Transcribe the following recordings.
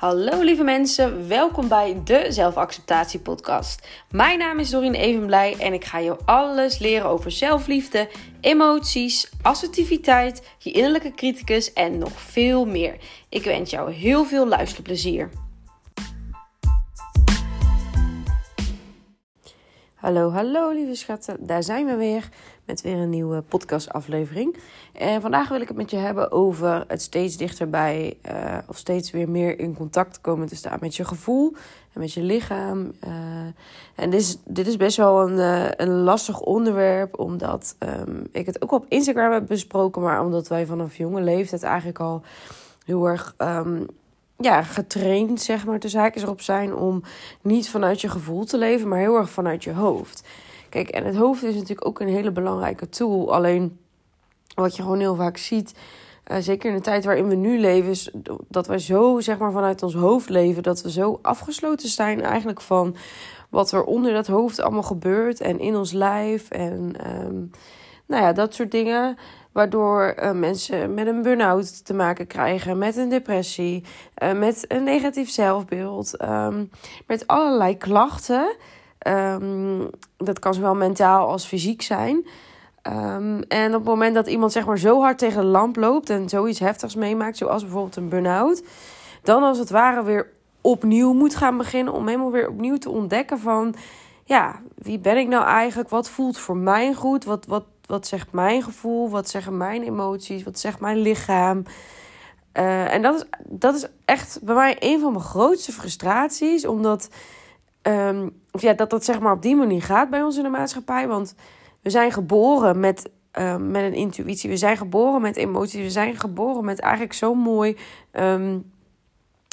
Hallo lieve mensen, welkom bij de Zelfacceptatie Podcast. Mijn naam is Dorien Evenblij en ik ga je alles leren over zelfliefde, emoties, assertiviteit, je innerlijke criticus en nog veel meer. Ik wens jou heel veel luisterplezier. Hallo, hallo lieve schatten, daar zijn we weer met weer een nieuwe podcastaflevering. En vandaag wil ik het met je hebben over het steeds dichterbij uh, of steeds weer meer in contact komen te staan met je gevoel en met je lichaam. Uh, en dit is, dit is best wel een, uh, een lastig onderwerp, omdat um, ik het ook op Instagram heb besproken, maar omdat wij vanaf jonge leeftijd eigenlijk al heel erg um, ja, getraind, zeg maar, de zaakjes erop zijn om niet vanuit je gevoel te leven, maar heel erg vanuit je hoofd. Kijk, en het hoofd is natuurlijk ook een hele belangrijke tool. Alleen wat je gewoon heel vaak ziet, uh, zeker in de tijd waarin we nu leven, is dat wij zo zeg maar vanuit ons hoofd leven, dat we zo afgesloten zijn eigenlijk van wat er onder dat hoofd allemaal gebeurt en in ons lijf en um, nou ja, dat soort dingen. Waardoor uh, mensen met een burn-out te maken krijgen, met een depressie, uh, met een negatief zelfbeeld, um, met allerlei klachten. Um, dat kan zowel mentaal als fysiek zijn. Um, en op het moment dat iemand zeg maar zo hard tegen de lamp loopt en zoiets heftigs meemaakt, zoals bijvoorbeeld een burn-out, dan als het ware weer opnieuw moet gaan beginnen om helemaal weer opnieuw te ontdekken van, ja, wie ben ik nou eigenlijk? Wat voelt voor mij goed? Wat, wat, wat zegt mijn gevoel? Wat zeggen mijn emoties? Wat zegt mijn lichaam? Uh, en dat is, dat is echt bij mij een van mijn grootste frustraties, omdat Um, of ja, dat dat zeg maar op die manier gaat bij ons in de maatschappij. Want we zijn geboren met, um, met een intuïtie. We zijn geboren met emoties. We zijn geboren met eigenlijk zo'n mooi um,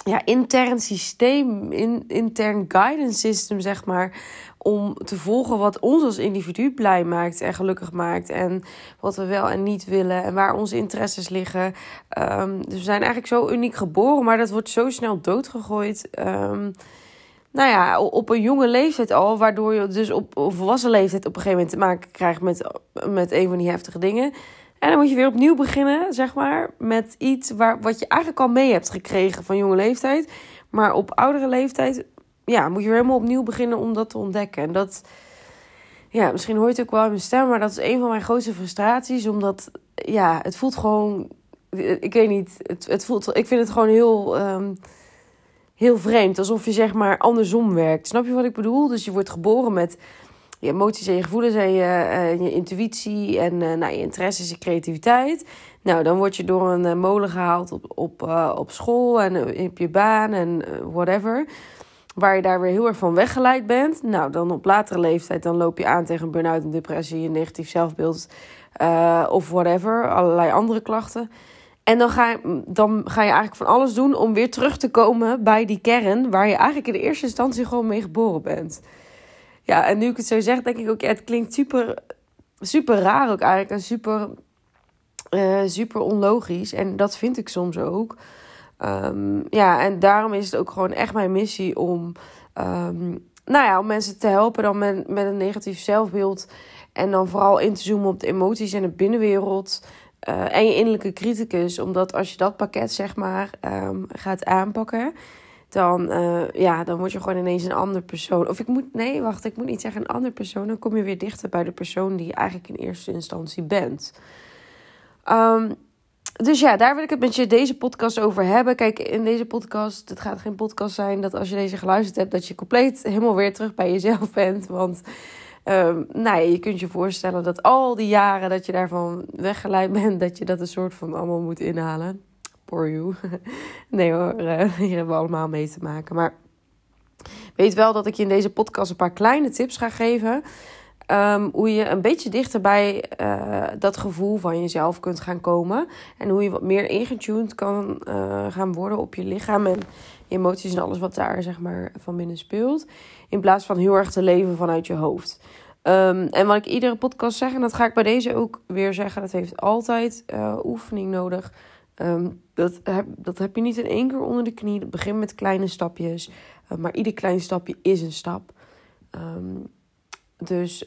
ja, intern systeem, in, intern guidance system, zeg maar. Om te volgen wat ons als individu blij maakt en gelukkig maakt. En wat we wel en niet willen. En waar onze interesses liggen. dus we zijn eigenlijk zo uniek geboren. Maar dat wordt zo snel doodgegooid nou ja, op een jonge leeftijd al, waardoor je dus op volwassen leeftijd op een gegeven moment te maken krijgt met, met een van die heftige dingen. En dan moet je weer opnieuw beginnen, zeg maar, met iets waar, wat je eigenlijk al mee hebt gekregen van jonge leeftijd. Maar op oudere leeftijd, ja, moet je weer helemaal opnieuw beginnen om dat te ontdekken. En dat, ja, misschien hoor je het ook wel in mijn stem, maar dat is een van mijn grootste frustraties. Omdat, ja, het voelt gewoon, ik weet niet, het, het voelt, ik vind het gewoon heel... Um, heel vreemd. Alsof je zeg maar andersom werkt. Snap je wat ik bedoel? Dus je wordt geboren met je emoties en je gevoelens en je, uh, je intuïtie en uh, nou, je interesses, je creativiteit. Nou, dan word je door een uh, molen gehaald op, op, op school en op je baan en whatever. Waar je daar weer heel erg van weggeleid bent. Nou, dan op latere leeftijd dan loop je aan tegen burn-out, een depressie, een negatief zelfbeeld of whatever. Allerlei andere klachten. En dan ga, dan ga je eigenlijk van alles doen om weer terug te komen bij die kern waar je eigenlijk in de eerste instantie gewoon mee geboren bent. Ja, en nu ik het zo zeg, denk ik ook, ja, het klinkt super, super raar ook eigenlijk en super, uh, super onlogisch. En dat vind ik soms ook. Um, ja, en daarom is het ook gewoon echt mijn missie om, um, nou ja, om mensen te helpen dan met een negatief zelfbeeld. En dan vooral in te zoomen op de emoties en de binnenwereld. Uh, en je innerlijke criticus. Omdat als je dat pakket, zeg maar, um, gaat aanpakken. Dan, uh, ja, dan word je gewoon ineens een ander persoon. Of ik moet, nee, wacht, ik moet niet zeggen een ander persoon. Dan kom je weer dichter bij de persoon die je eigenlijk in eerste instantie bent. Um, dus ja, daar wil ik het met je deze podcast over hebben. Kijk, in deze podcast, het gaat geen podcast zijn dat als je deze geluisterd hebt, dat je compleet helemaal weer terug bij jezelf bent. Want Um, nou ja, je kunt je voorstellen dat al die jaren dat je daarvan weggeleid bent, dat je dat een soort van allemaal moet inhalen. Poor you. nee hoor, uh, hier hebben we allemaal mee te maken. Maar weet wel dat ik je in deze podcast een paar kleine tips ga geven. Um, hoe je een beetje dichter bij uh, dat gevoel van jezelf kunt gaan komen. En hoe je wat meer ingetuned kan uh, gaan worden op je lichaam en emoties en alles wat daar zeg maar van binnen speelt. In plaats van heel erg te leven vanuit je hoofd. Um, en wat ik iedere podcast zeg, en dat ga ik bij deze ook weer zeggen, dat heeft altijd uh, oefening nodig. Um, dat, heb, dat heb je niet in één keer onder de knie. Begin met kleine stapjes. Uh, maar ieder klein stapje is een stap. Um, dus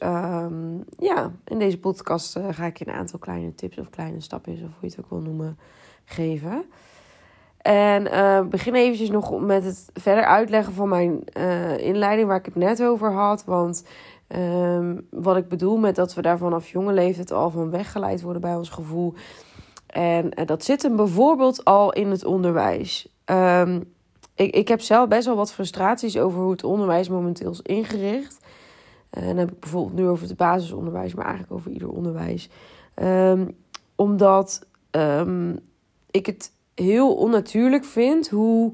ja, in deze podcast uh, ga ik je een aantal kleine tips of kleine stapjes, of hoe je het ook wil noemen, geven. En uh, begin eventjes nog met het verder uitleggen van mijn uh, inleiding waar ik het net over had. Want um, wat ik bedoel met dat we daar vanaf jonge leeftijd al van weggeleid worden bij ons gevoel. En uh, dat zit hem bijvoorbeeld al in het onderwijs. Um, ik, ik heb zelf best wel wat frustraties over hoe het onderwijs momenteel is ingericht. En dan heb ik bijvoorbeeld nu over het basisonderwijs, maar eigenlijk over ieder onderwijs. Um, omdat ik het heel onnatuurlijk vind hoe,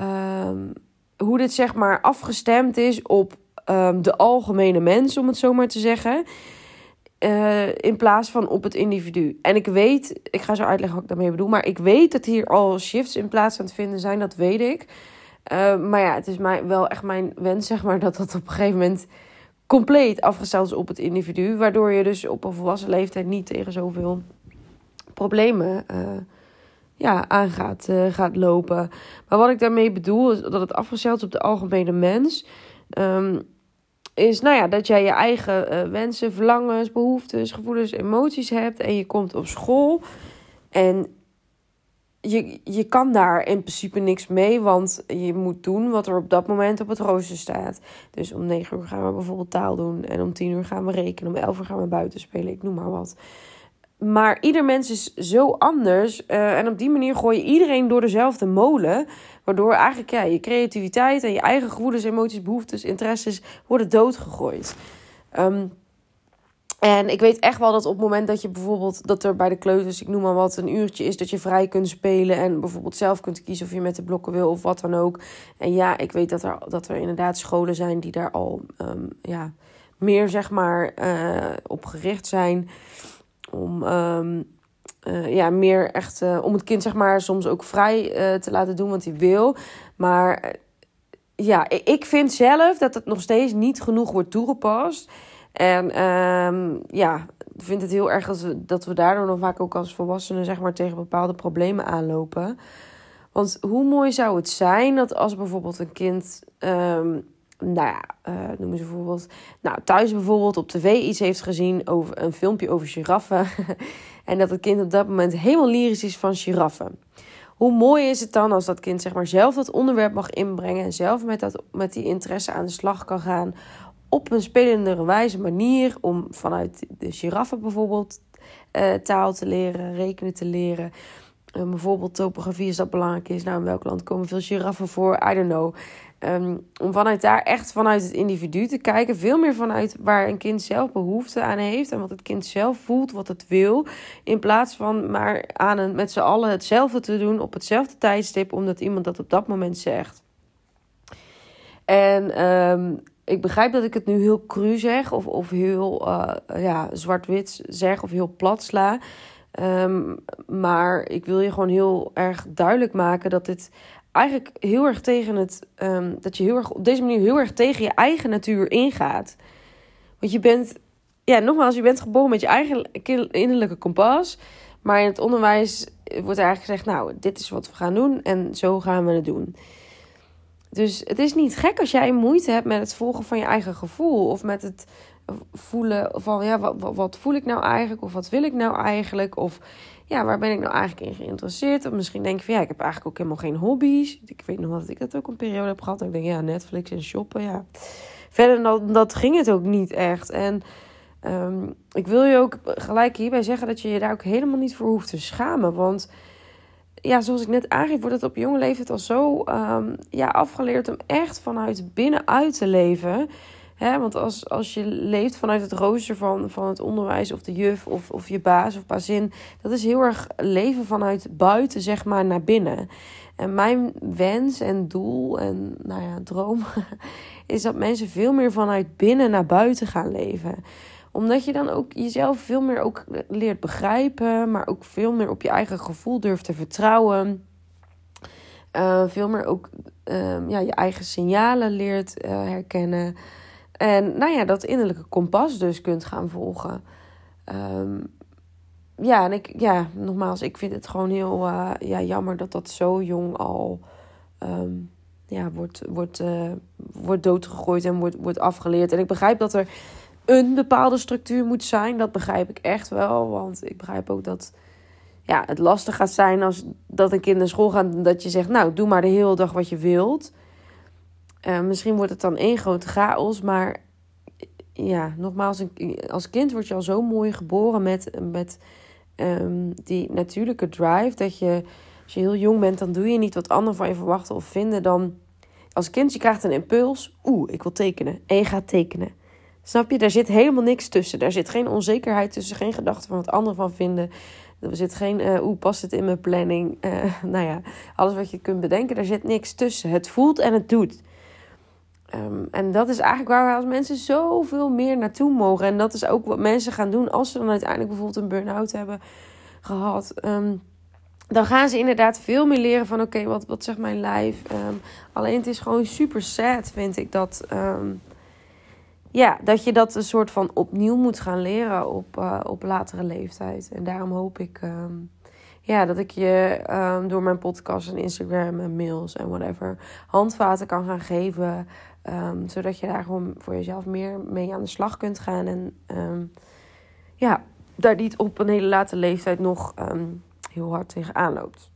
um, hoe dit zeg maar afgestemd is op um, de algemene mens, om het zo maar te zeggen. Uh, in plaats van op het individu. En ik weet, ik ga zo uitleggen wat ik daarmee bedoel, maar ik weet dat hier al shifts in plaats aan te vinden zijn, dat weet ik. Uh, maar ja, het is mij wel echt mijn wens, zeg maar, dat dat op een gegeven moment compleet afgesteld is op het individu. Waardoor je dus op een volwassen leeftijd niet tegen zoveel problemen uh, ja, aan gaat, uh, gaat lopen. Maar wat ik daarmee bedoel, is dat het afgesteld is op de algemene mens. Um, is nou ja, dat jij je eigen uh, wensen, verlangens, behoeftes, gevoelens, emoties hebt. En je komt op school. En je, je kan daar in principe niks mee, want je moet doen wat er op dat moment op het rooster staat. Dus om 9 uur gaan we bijvoorbeeld taal doen. En om 10 uur gaan we rekenen. Om 11 uur gaan we buiten spelen. Ik noem maar wat. Maar ieder mens is zo anders. Uh, en op die manier gooi je iedereen door dezelfde molen. Waardoor eigenlijk ja, je creativiteit en je eigen gevoelens, emoties, behoeftes, interesses worden doodgegooid. Um, en ik weet echt wel dat op het moment dat je bijvoorbeeld dat er bij de kleuters, ik noem maar wat, een uurtje is dat je vrij kunt spelen en bijvoorbeeld zelf kunt kiezen of je met de blokken wil of wat dan ook. En ja, ik weet dat er, dat er inderdaad scholen zijn die daar al um, ja, meer zeg maar uh, op gericht zijn. Om um, uh, ja, meer echt uh, om het kind zeg maar soms ook vrij uh, te laten doen wat hij wil. Maar ja, ik vind zelf dat het nog steeds niet genoeg wordt toegepast. En um, ja, ik vind het heel erg dat we, dat we daardoor nog vaak ook als volwassenen zeg maar tegen bepaalde problemen aanlopen. Want hoe mooi zou het zijn dat als bijvoorbeeld een kind um, nou ja, uh, noemen ze bijvoorbeeld. Nou, thuis bijvoorbeeld op tv iets heeft gezien over een filmpje over giraffen. en dat het kind op dat moment helemaal lyrisch is van giraffen. Hoe mooi is het dan als dat kind zeg maar, zelf dat onderwerp mag inbrengen en zelf met, dat, met die interesse aan de slag kan gaan op een spelendere wijze manier om vanuit de giraffen bijvoorbeeld uh, taal te leren, rekenen te leren. Bijvoorbeeld topografie is dat belangrijk is. Nou, in welk land komen veel giraffen voor? I don't know. Um, om vanuit daar echt vanuit het individu te kijken. Veel meer vanuit waar een kind zelf behoefte aan heeft. En wat het kind zelf voelt, wat het wil. In plaats van maar aan met z'n allen hetzelfde te doen op hetzelfde tijdstip. Omdat iemand dat op dat moment zegt. En um, ik begrijp dat ik het nu heel cru zeg. Of, of heel uh, ja, zwart-wit zeg. Of heel plat sla. Um, maar ik wil je gewoon heel erg duidelijk maken dat dit eigenlijk heel erg tegen het. Um, dat je heel erg op deze manier heel erg tegen je eigen natuur ingaat. Want je bent. Ja, nogmaals, je bent geboren met je eigen innerlijke kompas. Maar in het onderwijs wordt eigenlijk gezegd: Nou, dit is wat we gaan doen en zo gaan we het doen. Dus het is niet gek als jij moeite hebt met het volgen van je eigen gevoel. Of met het voelen van ja, wat, wat voel ik nou eigenlijk? Of wat wil ik nou eigenlijk? Of ja, waar ben ik nou eigenlijk in geïnteresseerd? Of misschien denk je van ja, ik heb eigenlijk ook helemaal geen hobby's. Ik weet nog dat ik dat ook een periode heb gehad. Ik denk ja, Netflix en shoppen, ja. Verder dan dat ging het ook niet echt. En um, ik wil je ook gelijk hierbij zeggen dat je je daar ook helemaal niet voor hoeft te schamen. Want ja, zoals ik net aangeef, wordt het op jonge leeftijd al zo um, ja, afgeleerd om echt vanuit binnenuit te leven. Hè, want als, als je leeft vanuit het rooster van, van het onderwijs of de juf of, of je baas of bazin, dat is heel erg leven vanuit buiten, zeg maar, naar binnen. En mijn wens en doel en nou ja, droom is dat mensen veel meer vanuit binnen naar buiten gaan leven omdat je dan ook jezelf veel meer ook leert begrijpen, maar ook veel meer op je eigen gevoel durft te vertrouwen. Uh, veel meer ook uh, ja, je eigen signalen leert uh, herkennen. En nou ja, dat innerlijke kompas dus kunt gaan volgen. Um, ja, en ik, ja, nogmaals, ik vind het gewoon heel uh, ja, jammer dat dat zo jong al um, ja, wordt, wordt, uh, wordt doodgegooid en wordt, wordt afgeleerd. En ik begrijp dat er een bepaalde structuur moet zijn. Dat begrijp ik echt wel. Want ik begrijp ook dat ja, het lastig gaat zijn als dat een kind naar school gaat. Dat je zegt, nou, doe maar de hele dag wat je wilt. Uh, misschien wordt het dan één grote chaos. Maar ja, nogmaals, als kind word je al zo mooi geboren met, met um, die natuurlijke drive. Dat je, als je heel jong bent, dan doe je niet wat anderen van je verwachten of vinden. Dan als kind, je krijgt een impuls. Oeh, ik wil tekenen. En je gaat tekenen. Snap je? Daar zit helemaal niks tussen. Daar zit geen onzekerheid tussen, geen gedachte van wat anderen van vinden. Er zit geen, uh, oeh, past het in mijn planning? Uh, nou ja, alles wat je kunt bedenken, daar zit niks tussen. Het voelt en het doet. Um, en dat is eigenlijk waar we als mensen zoveel meer naartoe mogen. En dat is ook wat mensen gaan doen als ze dan uiteindelijk bijvoorbeeld een burn-out hebben gehad. Um, dan gaan ze inderdaad veel meer leren van oké, wat, wat zegt mijn lijf? Um, alleen het is gewoon super sad, vind ik, dat, ja, dat je dat een soort van opnieuw moet gaan leren op, uh, op latere leeftijd. En daarom hoop ik ja, dat ik je door mijn podcast en Instagram en mails en whatever handvaten kan gaan geven. Zodat je daar gewoon voor jezelf meer mee aan de slag kunt gaan. En ja, daar niet op een hele late leeftijd nog heel hard tegenaan loopt.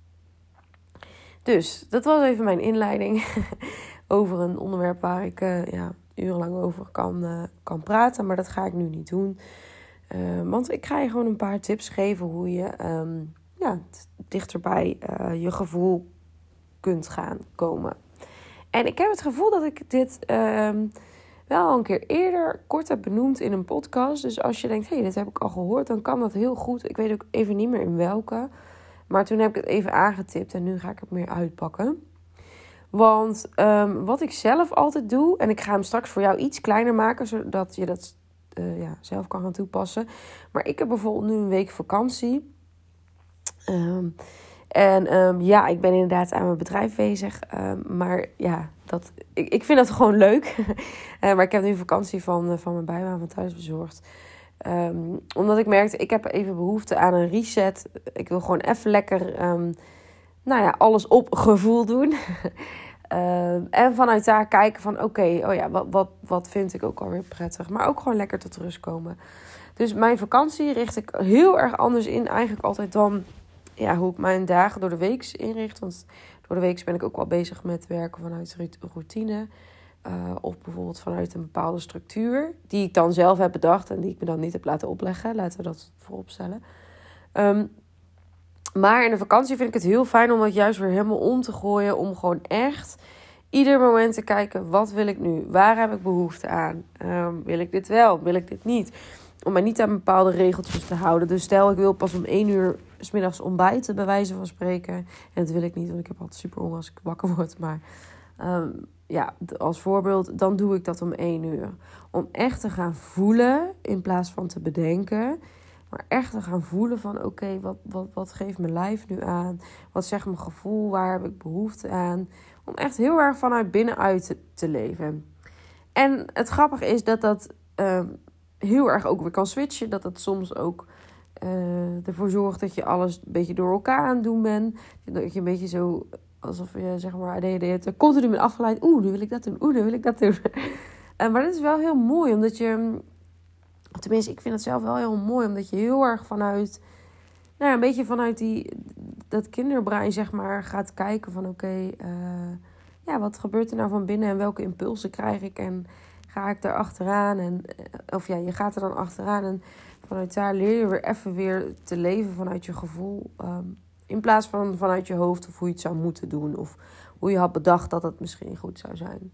Dus dat was even mijn inleiding over een onderwerp waar ik uh, ja, urenlang over kan, uh, kan praten. Maar dat ga ik nu niet doen. Want ik ga je gewoon een paar tips geven hoe je ja, dichterbij je gevoel kunt gaan komen. En ik heb het gevoel dat ik dit um, wel een keer eerder kort heb benoemd in een podcast. Dus als je denkt, hé, hey, dit heb ik al gehoord, dan kan dat heel goed. Ik weet ook even niet meer in welke. Maar toen heb ik het even aangetipt en nu ga ik het meer uitpakken. Want um, wat ik zelf altijd doe, en ik ga hem straks voor jou iets kleiner maken, zodat je dat uh, ja, zelf kan gaan toepassen. Maar ik heb bijvoorbeeld nu een week vakantie. Um, en um, ja, ik ben inderdaad aan mijn bedrijf bezig. maar ja, dat, ik, ik vind dat gewoon leuk. uh, maar ik heb nu vakantie van, uh, van mijn bijbaan van thuis bezorgd. Um, omdat ik merkte, ik heb even behoefte aan een reset. Ik wil gewoon even lekker, nou ja, alles op gevoel doen. en vanuit daar kijken van, oké, oh ja, wat, wat, wat vind ik ook alweer prettig. Maar ook gewoon lekker tot rust komen. Dus mijn vakantie richt ik heel erg anders in eigenlijk altijd dan ja, hoe ik mijn dagen door de week inricht. Want door de week ben ik ook wel bezig met werken vanuit routine. Uh, of bijvoorbeeld vanuit een bepaalde structuur, die ik dan zelf heb bedacht en die ik me dan niet heb laten opleggen. Laten we dat voorop stellen. Um, maar in de vakantie vind ik het heel fijn om het juist weer helemaal om te gooien. Om gewoon echt ieder moment te kijken: wat wil ik nu? Waar heb ik behoefte aan? Um, wil ik dit wel? Wil ik dit niet? Om mij niet aan bepaalde regeltjes te houden. Dus stel, ik wil pas om één uur s middags ontbijten, bij wijze van spreken. En dat wil ik niet, want ik heb altijd super honger als ik wakker word. Maar um, ja, als voorbeeld, dan doe ik dat om één uur. Om echt te gaan voelen in plaats van te bedenken. Maar echt te gaan voelen van oké, wat, wat, wat geeft mijn lijf nu aan? Wat zegt mijn gevoel? Waar heb ik behoefte aan? Om echt heel erg vanuit binnenuit te, leven. En het grappige is dat dat uh, heel erg ook weer kan switchen. Dat dat soms ook uh, ervoor zorgt dat je alles een beetje door elkaar aan het doen bent. Dat je een beetje zo alsof je zeg maar de hele continu bent afgeleid. Oeh, nu wil ik dat doen. Oeh, nu wil ik dat doen. uh, maar dat is wel heel mooi, omdat je... Tenminste, ik vind het zelf wel heel mooi, omdat je heel erg vanuit... Nou, een beetje vanuit die, dat kinderbrein, zeg maar, gaat kijken van... Oké, uh, ja, wat gebeurt er nou van binnen en welke impulsen krijg ik? En ga ik daar achteraan? En, eh, of ja, je gaat er dan achteraan en vanuit daar leer je weer even weer te leven vanuit je gevoel... Um, in plaats van vanuit je hoofd of hoe je het zou moeten doen. Of hoe je had bedacht dat het misschien goed zou zijn.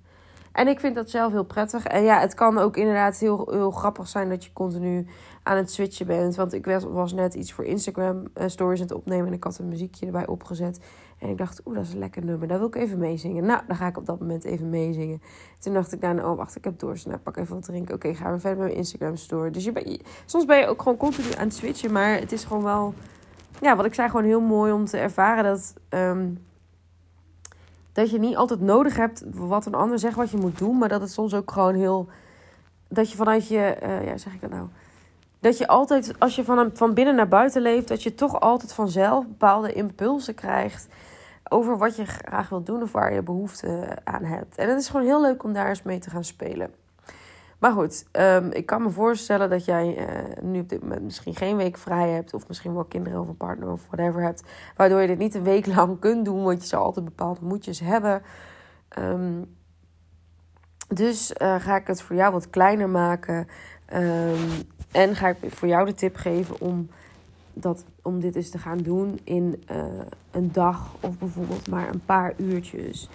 En ik vind dat zelf heel prettig. En ja, het kan ook inderdaad heel, heel grappig zijn dat je continu aan het switchen bent. Want ik was, net iets voor Instagram uh, stories aan het opnemen. En ik had een muziekje erbij opgezet. En ik dacht, oeh, dat is een lekker nummer. Daar wil ik even meezingen. Nou, dan ga ik op dat moment even meezingen. Toen dacht ik daarna, oh wacht, ik heb dorst. Nou, pak even wat drinken. Oké, gaan we verder met mijn Instagram story. Dus je ben, soms ben je ook gewoon continu aan het switchen. Maar het is gewoon wel ja, wat ik zei, gewoon heel mooi om te ervaren dat, um, dat je niet altijd nodig hebt wat een ander zegt wat je moet doen, maar dat het soms ook gewoon heel. Dat je vanuit je, uh, ja, zeg ik dat nou? Dat je altijd, als je van, van binnen naar buiten leeft, dat je toch altijd vanzelf bepaalde impulsen krijgt over wat je graag wilt doen of waar je behoefte aan hebt. En het is gewoon heel leuk om daar eens mee te gaan spelen. Maar goed, ehm, ik kan me voorstellen dat jij uh, nu op dit moment misschien geen week vrij hebt. Of misschien wel kinderen of een partner of whatever hebt. Waardoor je dit niet een week lang kunt doen. Want je zal altijd bepaalde moedjes hebben. Um, dus uh, ga ik het voor jou wat kleiner maken. Um, en ga ik voor jou de tip geven om, dat, om dit eens te gaan doen in uh, een dag of bijvoorbeeld maar een paar uurtjes.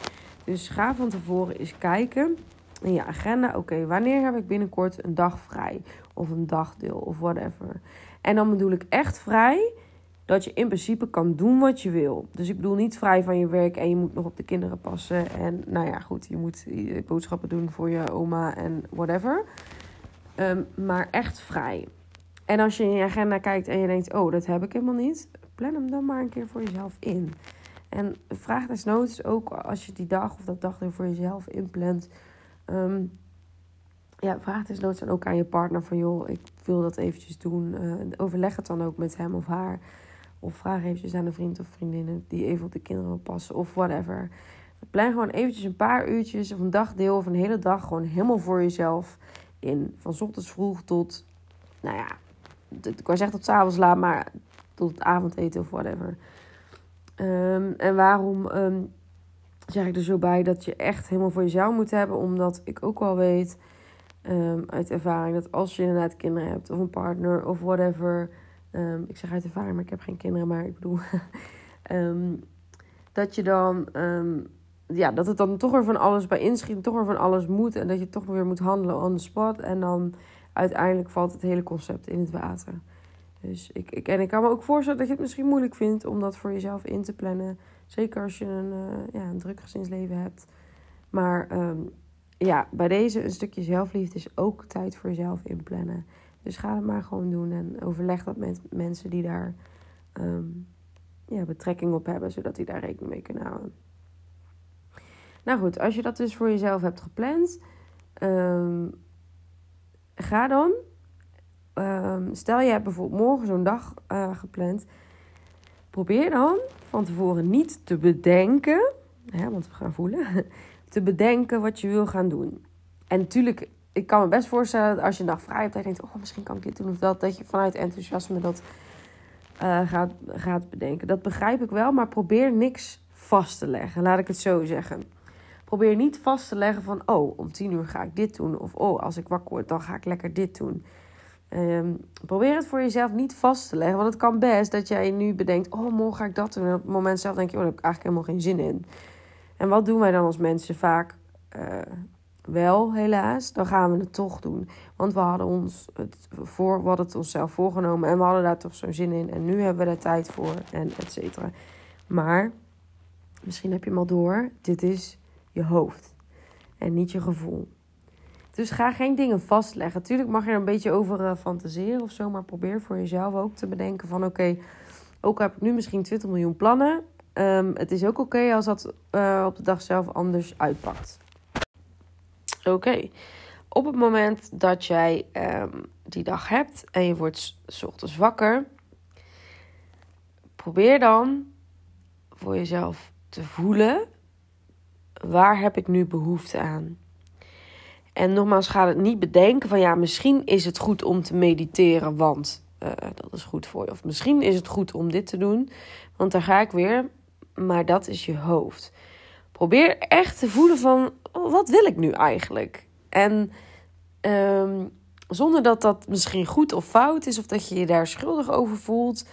Dus ga van tevoren eens kijken in je agenda. Oké, wanneer heb ik binnenkort een dag vrij? Of een dagdeel of whatever. En dan bedoel ik echt vrij dat je in principe kan doen wat je wil. Dus ik bedoel niet vrij van je werk en je moet nog op de kinderen passen. En nou ja, goed, je moet boodschappen doen voor je oma en whatever. Um, maar echt vrij. En als je in je agenda kijkt en je denkt, oh, dat heb ik helemaal niet. Plan hem dan maar een keer voor jezelf in. En vraag desnoods ook als je die dag of dat dag er voor jezelf inplant. Um, ja, vraag desnoods dan ook aan je partner van, joh, ik wil dat eventjes doen. Uh, overleg het dan ook met hem of haar. Of vraag eventjes aan een vriend of vriendin die even op de kinderen wil passen of whatever. Plan gewoon eventjes een paar uurtjes of een dagdeel of een hele dag gewoon helemaal voor jezelf in. Van ochtends vroeg tot, nou ja, ik wou zeggen tot avonds laat, maar tot het avondeten of whatever. Um, en waarom um, zeg ik er zo bij dat je echt helemaal voor jezelf moet hebben? Omdat ik ook wel weet um, uit ervaring dat als je inderdaad kinderen hebt of een partner of whatever ik zeg uit ervaring, maar ik heb geen kinderen, maar ik bedoel. dat je dan. Ja, dat het dan toch weer van alles bij inschiet, toch weer van alles moet. En dat je toch weer moet handelen on the spot. En dan uiteindelijk valt het hele concept in het water. Dus ik, ik, en ik kan me ook voorstellen dat je het misschien moeilijk vindt om dat voor jezelf in te plannen. Zeker als je een, uh, ja, een druk gezinsleven hebt. Maar ja, bij deze een stukje zelfliefde is ook tijd voor jezelf inplannen. Dus ga het maar gewoon doen en overleg dat met mensen die daar um, ja, betrekking op hebben, zodat die daar rekening mee kunnen houden. Nou goed, als je dat dus voor jezelf hebt gepland, um, ga dan. Um, stel je hebt bijvoorbeeld morgen zo'n dag uh, gepland. Probeer dan van tevoren niet te bedenken, hè, want we gaan voelen, te bedenken wat je wil gaan doen. En natuurlijk ik kan me best voorstellen dat als je een dag vrij hebt, je denkt, oh, misschien kan ik dit doen of dat, dat je vanuit enthousiasme dat uh, gaat, gaat bedenken. Dat begrijp ik wel, maar probeer niks vast te leggen, laat ik het zo zeggen. Probeer niet vast te leggen van, oh, om tien uur ga ik dit doen. Of, oh, als ik wakker word, dan ga ik lekker dit doen. Um, probeer het voor jezelf niet vast te leggen. Want het kan best dat jij nu bedenkt, oh, morgen ga ik dat doen. En op het moment zelf denk je, oh, daar heb ik eigenlijk helemaal geen zin in. En wat doen wij dan als mensen vaak? Uh, wel, helaas, dan gaan we het toch doen. Want we hadden, ons het voor, hadden het onszelf voorgenomen en we hadden daar toch zo'n zin in. En nu hebben we er tijd voor en et cetera. Maar, misschien heb je hem al door, dit is je hoofd en niet je gevoel. Dus ga geen dingen vastleggen. Tuurlijk mag je er een beetje over uh, fantaseren of zo, maar probeer voor jezelf ook te bedenken van oké, ook heb ik nu misschien 20 miljoen plannen. Um, het is ook oké als dat uh, op de dag zelf anders uitpakt. Oké. Op het moment dat jij um, die dag hebt en je wordt s ochtends wakker, probeer dan voor jezelf te voelen: waar heb ik nu behoefte aan? En nogmaals, ga het niet bedenken van ja, misschien is het goed om te mediteren, want uh, dat is goed voor je. Of misschien is het goed om dit te doen, want daar ga ik weer. Maar dat is je hoofd. Probeer echt te voelen van wat wil ik nu eigenlijk? En um, zonder dat dat misschien goed of fout is of dat je je daar schuldig over voelt.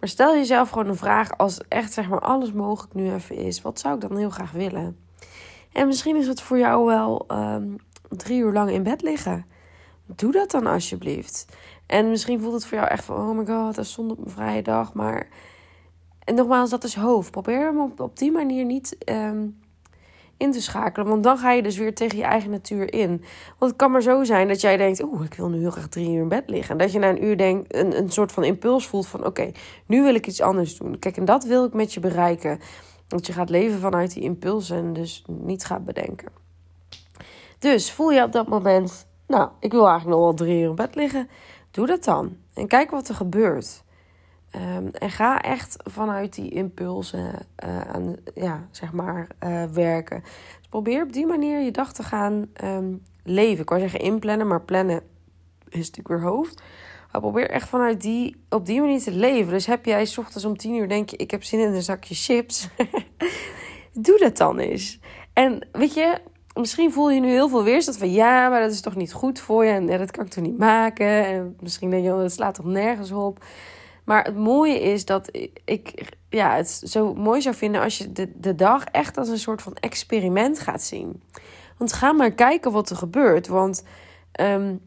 Maar stel jezelf gewoon een vraag als echt zeg maar alles mogelijk nu even is. Wat zou ik dan heel graag willen? En misschien is het voor jou wel um, drie uur lang in bed liggen. Doe dat dan alsjeblieft. En misschien voelt het voor jou echt van: oh my god, dat is zonde op mijn vrije dag. Maar. En nogmaals, dat is hoofd. Probeer hem op, die manier niet um, in te schakelen. Want dan ga je dus weer tegen je eigen natuur in. Want het kan maar zo zijn dat jij denkt: Oeh, ik wil nu heel graag drie uur in bed liggen. En dat je na een uur denkt, een, een soort van impuls voelt van: Oké, nu wil ik iets anders doen. Kijk, en dat wil ik met je bereiken. Dat je gaat leven vanuit die impulsen en dus niet gaat bedenken. Dus voel je op dat moment: Nou, ik wil eigenlijk nog wel drie uur in bed liggen. Doe dat dan. En kijk wat er gebeurt. Um, en ga echt vanuit die impulsen uh, aan, ja, zeg maar, uh, werken. Dus probeer op die manier je dag te gaan um, leven. Ik wou zeggen inplannen, maar plannen is natuurlijk weer hoofd. Probeer echt vanuit die, op die manier te leven. Dus heb jij s ochtends om tien uur denk je, ik heb zin in een zakje chips. Doe dat dan eens. En weet je, misschien voel je nu heel veel weerstand van ja, maar dat is toch niet goed voor je en dat kan ik toch niet maken. En misschien denk je, oh, dat slaat toch nergens op. Maar het mooie is dat ik ja, het zo mooi zou vinden als je de, de dag echt als een soort van experiment gaat zien. Want ga maar kijken wat er gebeurt. Want um,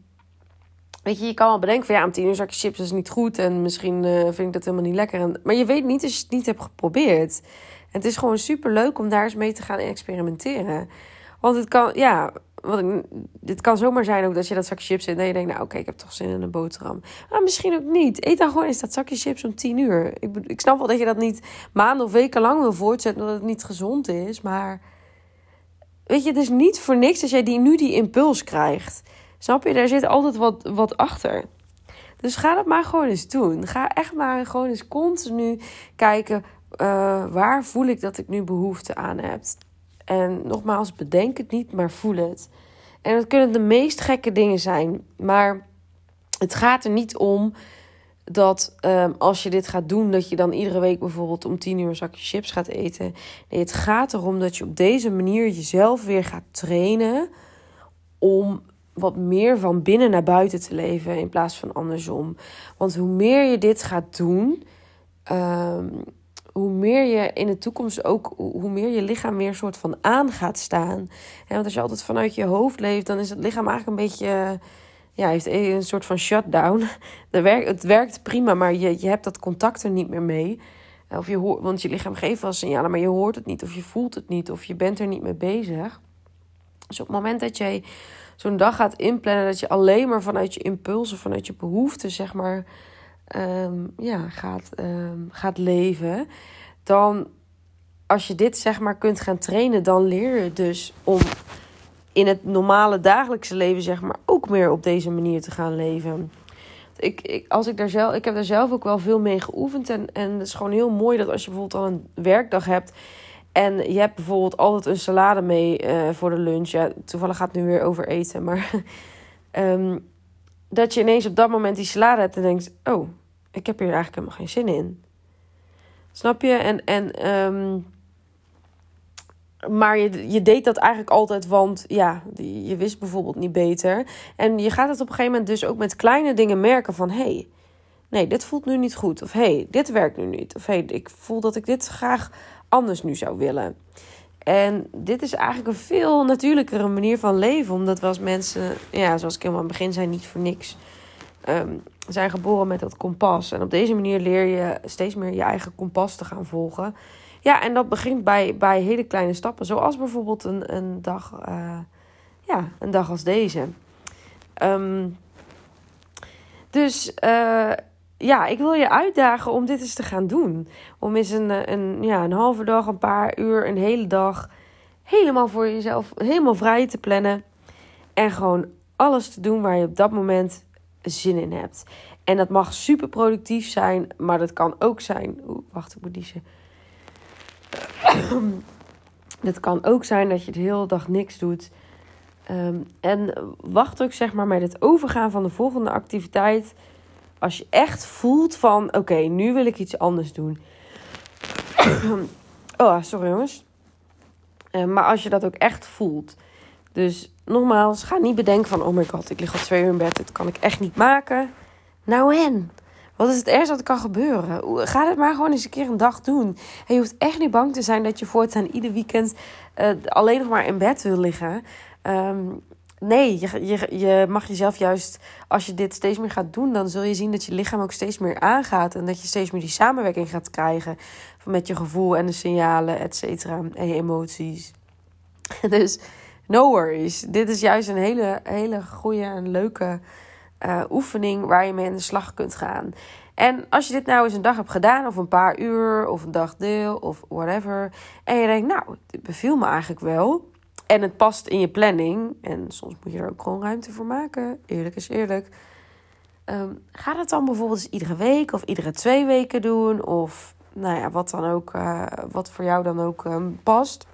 weet je, je kan wel bedenken van ja, om tien uur zakje chips is niet goed. En misschien uh, vind ik dat helemaal niet lekker. En, maar je weet niet als je het niet hebt geprobeerd. En het is gewoon super leuk om daar eens mee te gaan experimenteren. Want het kan, ja, ik, dit kan zomaar zijn ook dat je dat zakje chips zit en je denkt, nou oké, ik heb toch zin in een boterham. Maar misschien ook niet. Eet dan gewoon eens dat zakje chips om tien uur. Ik, ik snap wel dat je dat niet maanden of weken lang wil voortzetten, omdat het niet gezond is. Maar weet je, het is niet voor niks dat jij die, nu die impuls krijgt. Snap je? Daar zit altijd wat, wat achter. Dus ga dat maar gewoon eens doen. Ga echt maar gewoon eens continu kijken... Uh, waar voel ik dat ik nu behoefte aan heb. En nogmaals, bedenk het niet, maar voel het. En het kunnen de meest gekke dingen zijn. Maar het gaat er niet om dat um, als je dit gaat doen, dat je dan iedere week bijvoorbeeld om tien uur een zakje chips gaat eten. Nee, het gaat erom dat je op deze manier jezelf weer gaat trainen om wat meer van binnen naar buiten te leven in plaats van andersom. Want hoe meer je dit gaat doen, um, hoe meer je in de toekomst ook, hoe meer je lichaam een soort van aan gaat staan. Want als je altijd vanuit je hoofd leeft, dan is het lichaam eigenlijk een beetje, ja, heeft een soort van shutdown. Het werkt prima, maar je, je hebt dat contact er niet meer mee. Of je hoort, want je lichaam geeft wel signalen, maar je hoort het niet, of je voelt het niet, of je bent er niet mee bezig. Dus op het moment dat jij zo'n dag gaat inplannen, dat je alleen maar vanuit je impulsen, vanuit je behoeften, zeg maar um, ja, gaat, um, gaat leven, dan als je dit zeg maar kunt gaan trainen, dan leer je dus om in het normale dagelijkse leven zeg maar ook meer op deze manier te gaan leven. Ik, ik, als ik, daar zelf, ik heb daar zelf ook wel veel mee geoefend. En, en het is gewoon heel mooi dat als je bijvoorbeeld al een werkdag hebt. En je hebt bijvoorbeeld altijd een salade mee uh, voor de lunch. Ja, toevallig gaat het nu weer over eten. Maar um, dat je ineens op dat moment die salade hebt en denkt: Oh, ik heb hier eigenlijk helemaal geen zin in. Snap je? En, en, um, maar je, je deed dat eigenlijk altijd, want ja, je wist bijvoorbeeld niet beter. En je gaat het op een gegeven moment dus ook met kleine dingen merken van: hé, hey, nee, dit voelt nu niet goed. Of hey, dit werkt nu niet. Of hey, ik voel dat ik dit graag anders nu zou willen. En dit is eigenlijk een veel natuurlijkere manier van leven. Omdat we als mensen, ja, zoals ik helemaal aan het begin zei, niet voor niks um, zijn geboren met dat kompas. En op deze manier leer je steeds meer je eigen kompas te gaan volgen. Ja, en dat begint bij, bij hele kleine stappen. Zoals bijvoorbeeld een, een, dag, uh, ja, een dag als deze. Um, dus uh, ja, ik wil je uitdagen om dit eens te gaan doen. Om eens een, een, ja, een halve dag, een paar uur, een hele dag helemaal voor jezelf, helemaal vrij te plannen. En gewoon alles te doen waar je op dat moment zin in hebt. En dat mag super productief zijn, maar dat kan ook zijn. Oeh, wacht, ik moet niezen. Het kan ook zijn dat je de hele dag niks doet. Um, en wacht ook zeg maar met het overgaan van de volgende activiteit. Als je echt voelt van oké, nu wil ik iets anders doen. oh, sorry jongens. Uh, maar als je dat ook echt voelt. Dus nogmaals, ga niet bedenken van... oh my god, ik lig al twee uur in bed, dit kan ik echt niet maken. Nou en? Wat is het ergste wat kan gebeuren? Ga het maar gewoon eens een keer een dag doen. En je hoeft echt niet bang te zijn dat je voortaan ieder weekend... Uh, alleen nog maar in bed wil liggen. Um, nee, je, je, je mag jezelf juist... als je dit steeds meer gaat doen... dan zul je zien dat je lichaam ook steeds meer aangaat... en dat je steeds meer die samenwerking gaat krijgen... met je gevoel en de signalen, et cetera. En je emoties. Dus no worries. Dit is juist een hele, hele goede en leuke uh, oefening waar je mee aan de slag kunt gaan. En als je dit nou eens een dag hebt gedaan, of een paar uur, of een dagdeel, of whatever. En je denkt, nou, dit beviel me eigenlijk wel. En het past in je planning. En soms moet je er ook gewoon ruimte voor maken. Eerlijk is eerlijk. Um, ga dat dan bijvoorbeeld iedere week of iedere twee weken doen. Of nou ja, wat dan ook, uh, wat voor jou dan ook um, past.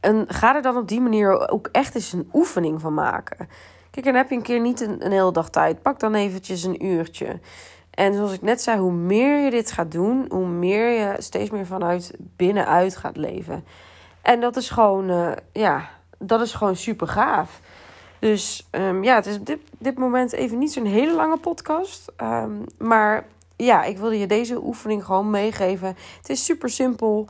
En ga er dan op die manier ook echt eens een oefening van maken. Kijk, dan heb je een keer niet een, een hele dag tijd. Pak dan eventjes een uurtje. En zoals ik net zei, hoe meer je dit gaat doen, hoe meer je steeds meer vanuit binnenuit gaat leven. En dat is gewoon, uh, ja, dat is gewoon super gaaf. Dus um, ja, het is op dit, dit moment even niet zo'n hele lange podcast. Um, maar ja, ik wilde je deze oefening gewoon meegeven. Het is super simpel.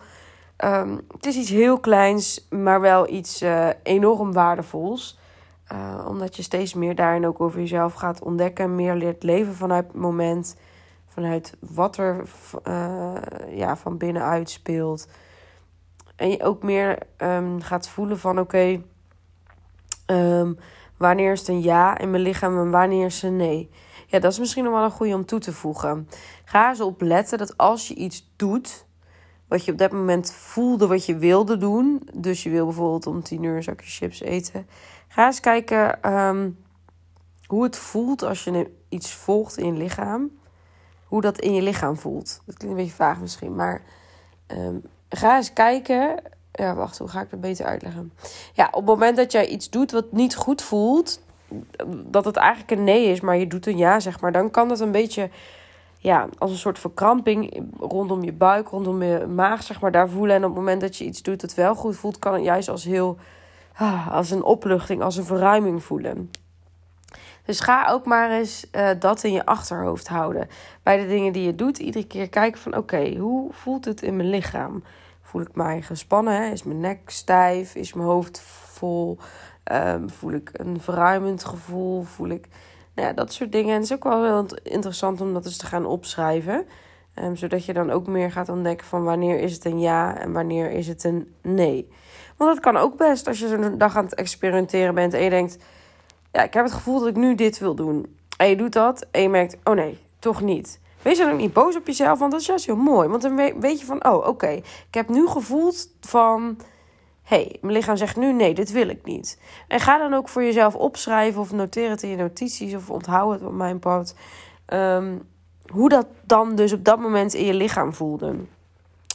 Um, het is iets heel kleins, maar wel iets uh, enorm waardevols. Uh, omdat je steeds meer daarin ook over jezelf gaat ontdekken. Meer leert leven vanuit het moment. Vanuit wat er ja, van binnenuit speelt. En je ook meer um, gaat voelen van oké. Um, wanneer is het een ja in mijn lichaam en wanneer is het een nee. Ja, dat is misschien nog wel een goede om toe te voegen. Ga eens op letten dat als je iets doet, wat je op dat moment voelde wat je wilde doen. Dus je wil bijvoorbeeld om tien uur een zakje chips eten. Ga eens kijken um, hoe het voelt als je iets volgt in je lichaam. Hoe dat in je lichaam voelt. Dat klinkt een beetje vaag misschien, maar ga eens kijken. Ja, wacht, hoe ga ik dat beter uitleggen? Ja, op het moment dat jij iets doet wat niet goed voelt, dat het eigenlijk een nee is, maar je doet een ja, zeg maar, dan kan dat een beetje ja, als een soort verkramping rondom je buik, rondom je maag, zeg maar, daar voelen. En op het moment dat je iets doet dat wel goed voelt, kan het juist als heel, ah, als een opluchting, als een verruiming voelen. Dus ga ook maar eens uh, dat in je achterhoofd houden. Bij de dingen die je doet, iedere keer kijken van oké, hoe voelt het in mijn lichaam? Voel ik mij gespannen? Hè? Is mijn nek stijf? Is mijn hoofd vol? Um, voel ik een verruimend gevoel? Voel ik nou ja, dat soort dingen. En het is ook wel heel interessant om dat eens te gaan opschrijven. Um, zodat je dan ook meer gaat ontdekken van wanneer is het een ja en wanneer is het een nee. Want dat kan ook best als je zo'n dag aan het experimenteren bent en je denkt... Ja, ik heb het gevoel dat ik nu dit wil doen. En je doet dat en je merkt, oh nee, toch niet. Wees dan ook niet boos op jezelf, want dat is juist heel mooi. Want dan weet je van, oh oké, ik heb nu gevoeld van hey, mijn lichaam zegt nu nee, dit wil ik niet. En ga dan ook voor jezelf opschrijven of noteer het in je notities of onthoud het op mijn part. Um, hoe dat dan dus op dat moment in je lichaam voelde.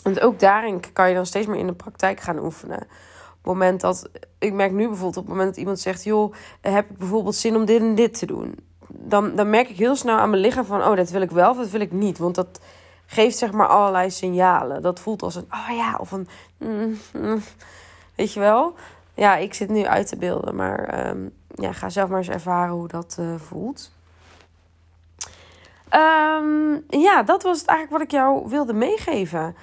Want ook daarin kan je dan steeds meer in de praktijk gaan oefenen. Op het moment dat, ik merk nu bijvoorbeeld op het moment dat iemand zegt, joh, heb ik bijvoorbeeld zin om dit en dit te doen. Dan, dan merk ik heel snel aan mijn lichaam van, oh, dat wil ik wel of dat wil ik niet. Want dat geeft zeg maar allerlei signalen. Dat voelt als een, oh ja, of een, mm, mm. Weet je wel? Ja, ik zit nu uit te beelden, maar um, ja, ga zelf maar eens ervaren hoe dat uh, voelt. Um, ja, dat was het eigenlijk wat ik jou wilde meegeven.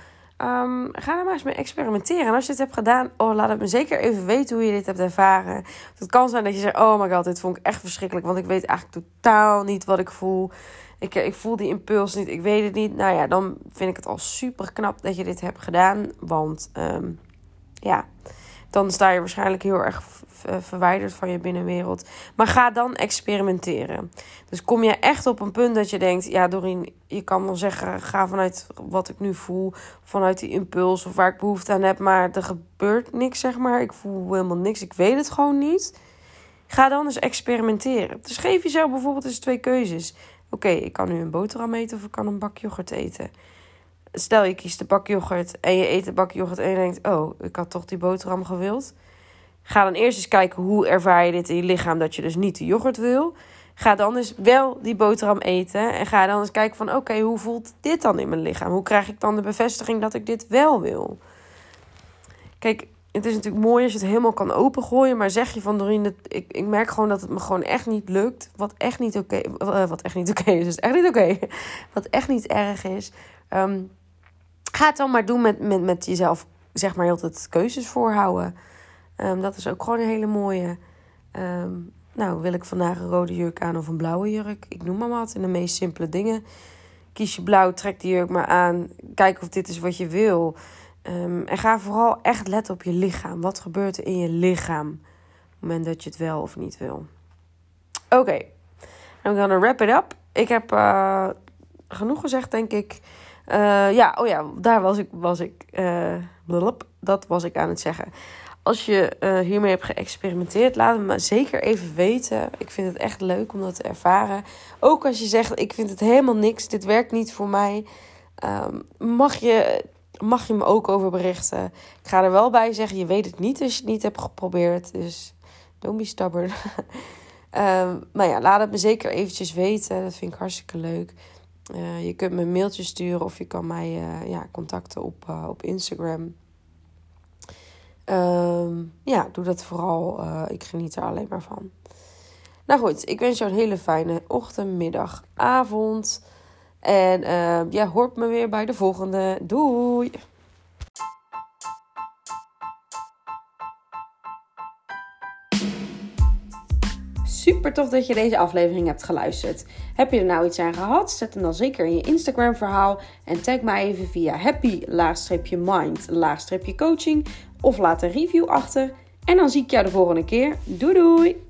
Um, ga er maar eens mee experimenteren. En als je dit hebt gedaan, oh, laat het me zeker even weten hoe je dit hebt ervaren. Het kan zijn dat je zegt: Oh my god, dit vond ik echt verschrikkelijk. Want ik weet eigenlijk totaal niet wat ik voel. Ik, ik voel die impuls niet, ik weet het niet. Nou ja, dan vind ik het al super knap dat je dit hebt gedaan. Want um, ja, dan sta je waarschijnlijk heel erg verwijderd van je binnenwereld. Maar ga dan experimenteren. Dus kom je echt op een punt dat je denkt: ja, Doreen, je kan wel zeggen, ga vanuit wat ik nu voel, vanuit die impuls of waar ik behoefte aan heb, maar er gebeurt niks, zeg maar. Ik voel helemaal niks, ik weet het gewoon niet. Ga dan eens experimenteren. Dus geef jezelf bijvoorbeeld eens twee keuzes. Oké, ik kan nu een boterham eten of ik kan een bak yoghurt eten stel je kiest de bak yoghurt en je eet de bak yoghurt en je denkt: Oh, ik had toch die boterham gewild. Ga dan eerst eens kijken hoe ervaar je dit in je lichaam dat je dus niet de yoghurt wil. Ga dan eens wel die boterham eten en ga dan eens kijken van oké, hoe voelt dit dan in mijn lichaam? Hoe krijg ik dan de bevestiging dat ik dit wel wil? Kijk, het is natuurlijk mooi als je het helemaal kan opengooien, maar zeg je van Doreen, ik, ik merk gewoon dat het me gewoon echt niet lukt. Wat echt niet oké, wat echt niet oké is, is echt niet oké. Wat echt niet erg is. Um, ga het dan maar doen met, met, met jezelf, zeg maar, altijd keuzes voorhouden. Um, dat is ook gewoon een hele mooie. Um, nou, wil ik vandaag een rode jurk aan of een blauwe jurk? Ik noem maar wat. In de meest simpele dingen. Kies je blauw, trek die jurk maar aan. Kijk of dit is wat je wil. Um, en ga vooral echt letten op je lichaam. Wat gebeurt er in je lichaam? Op het moment dat je het wel of niet wil. Oké, okay. I'm gonna wrap it up. Ik heb uh, genoeg gezegd, denk ik. Uh, ja, oh ja, daar was ik, was ik, uh, dat was ik aan het zeggen. Als je uh, hiermee hebt geëxperimenteerd, laat het me zeker even weten. Ik vind het echt leuk om dat te ervaren. Ook als je zegt, ik vind het helemaal niks, dit werkt niet voor mij. Um, mag je mag je me ook over berichten. Ik ga er wel bij zeggen, je weet het niet als je het niet hebt geprobeerd. Dus don't be stubborn. maar ja, laat het me zeker eventjes weten. Dat vind ik hartstikke leuk. Uh, je kunt me een mailtje sturen of je kan mij uh, ja, contacten op, uh, op Instagram. Um, ja, doe dat vooral. ik geniet er alleen maar van. Nou goed, ik wens jou een hele fijne ochtend, middag, avond. En uh, ja, hoort me weer bij de volgende. Doei! Super tof dat je deze aflevering hebt geluisterd. Heb je er nou iets aan gehad? Zet hem dan zeker in je Instagram verhaal en tag mij even via happy-mind-coaching of laat een review achter. En dan zie ik jou de volgende keer. Doei doei!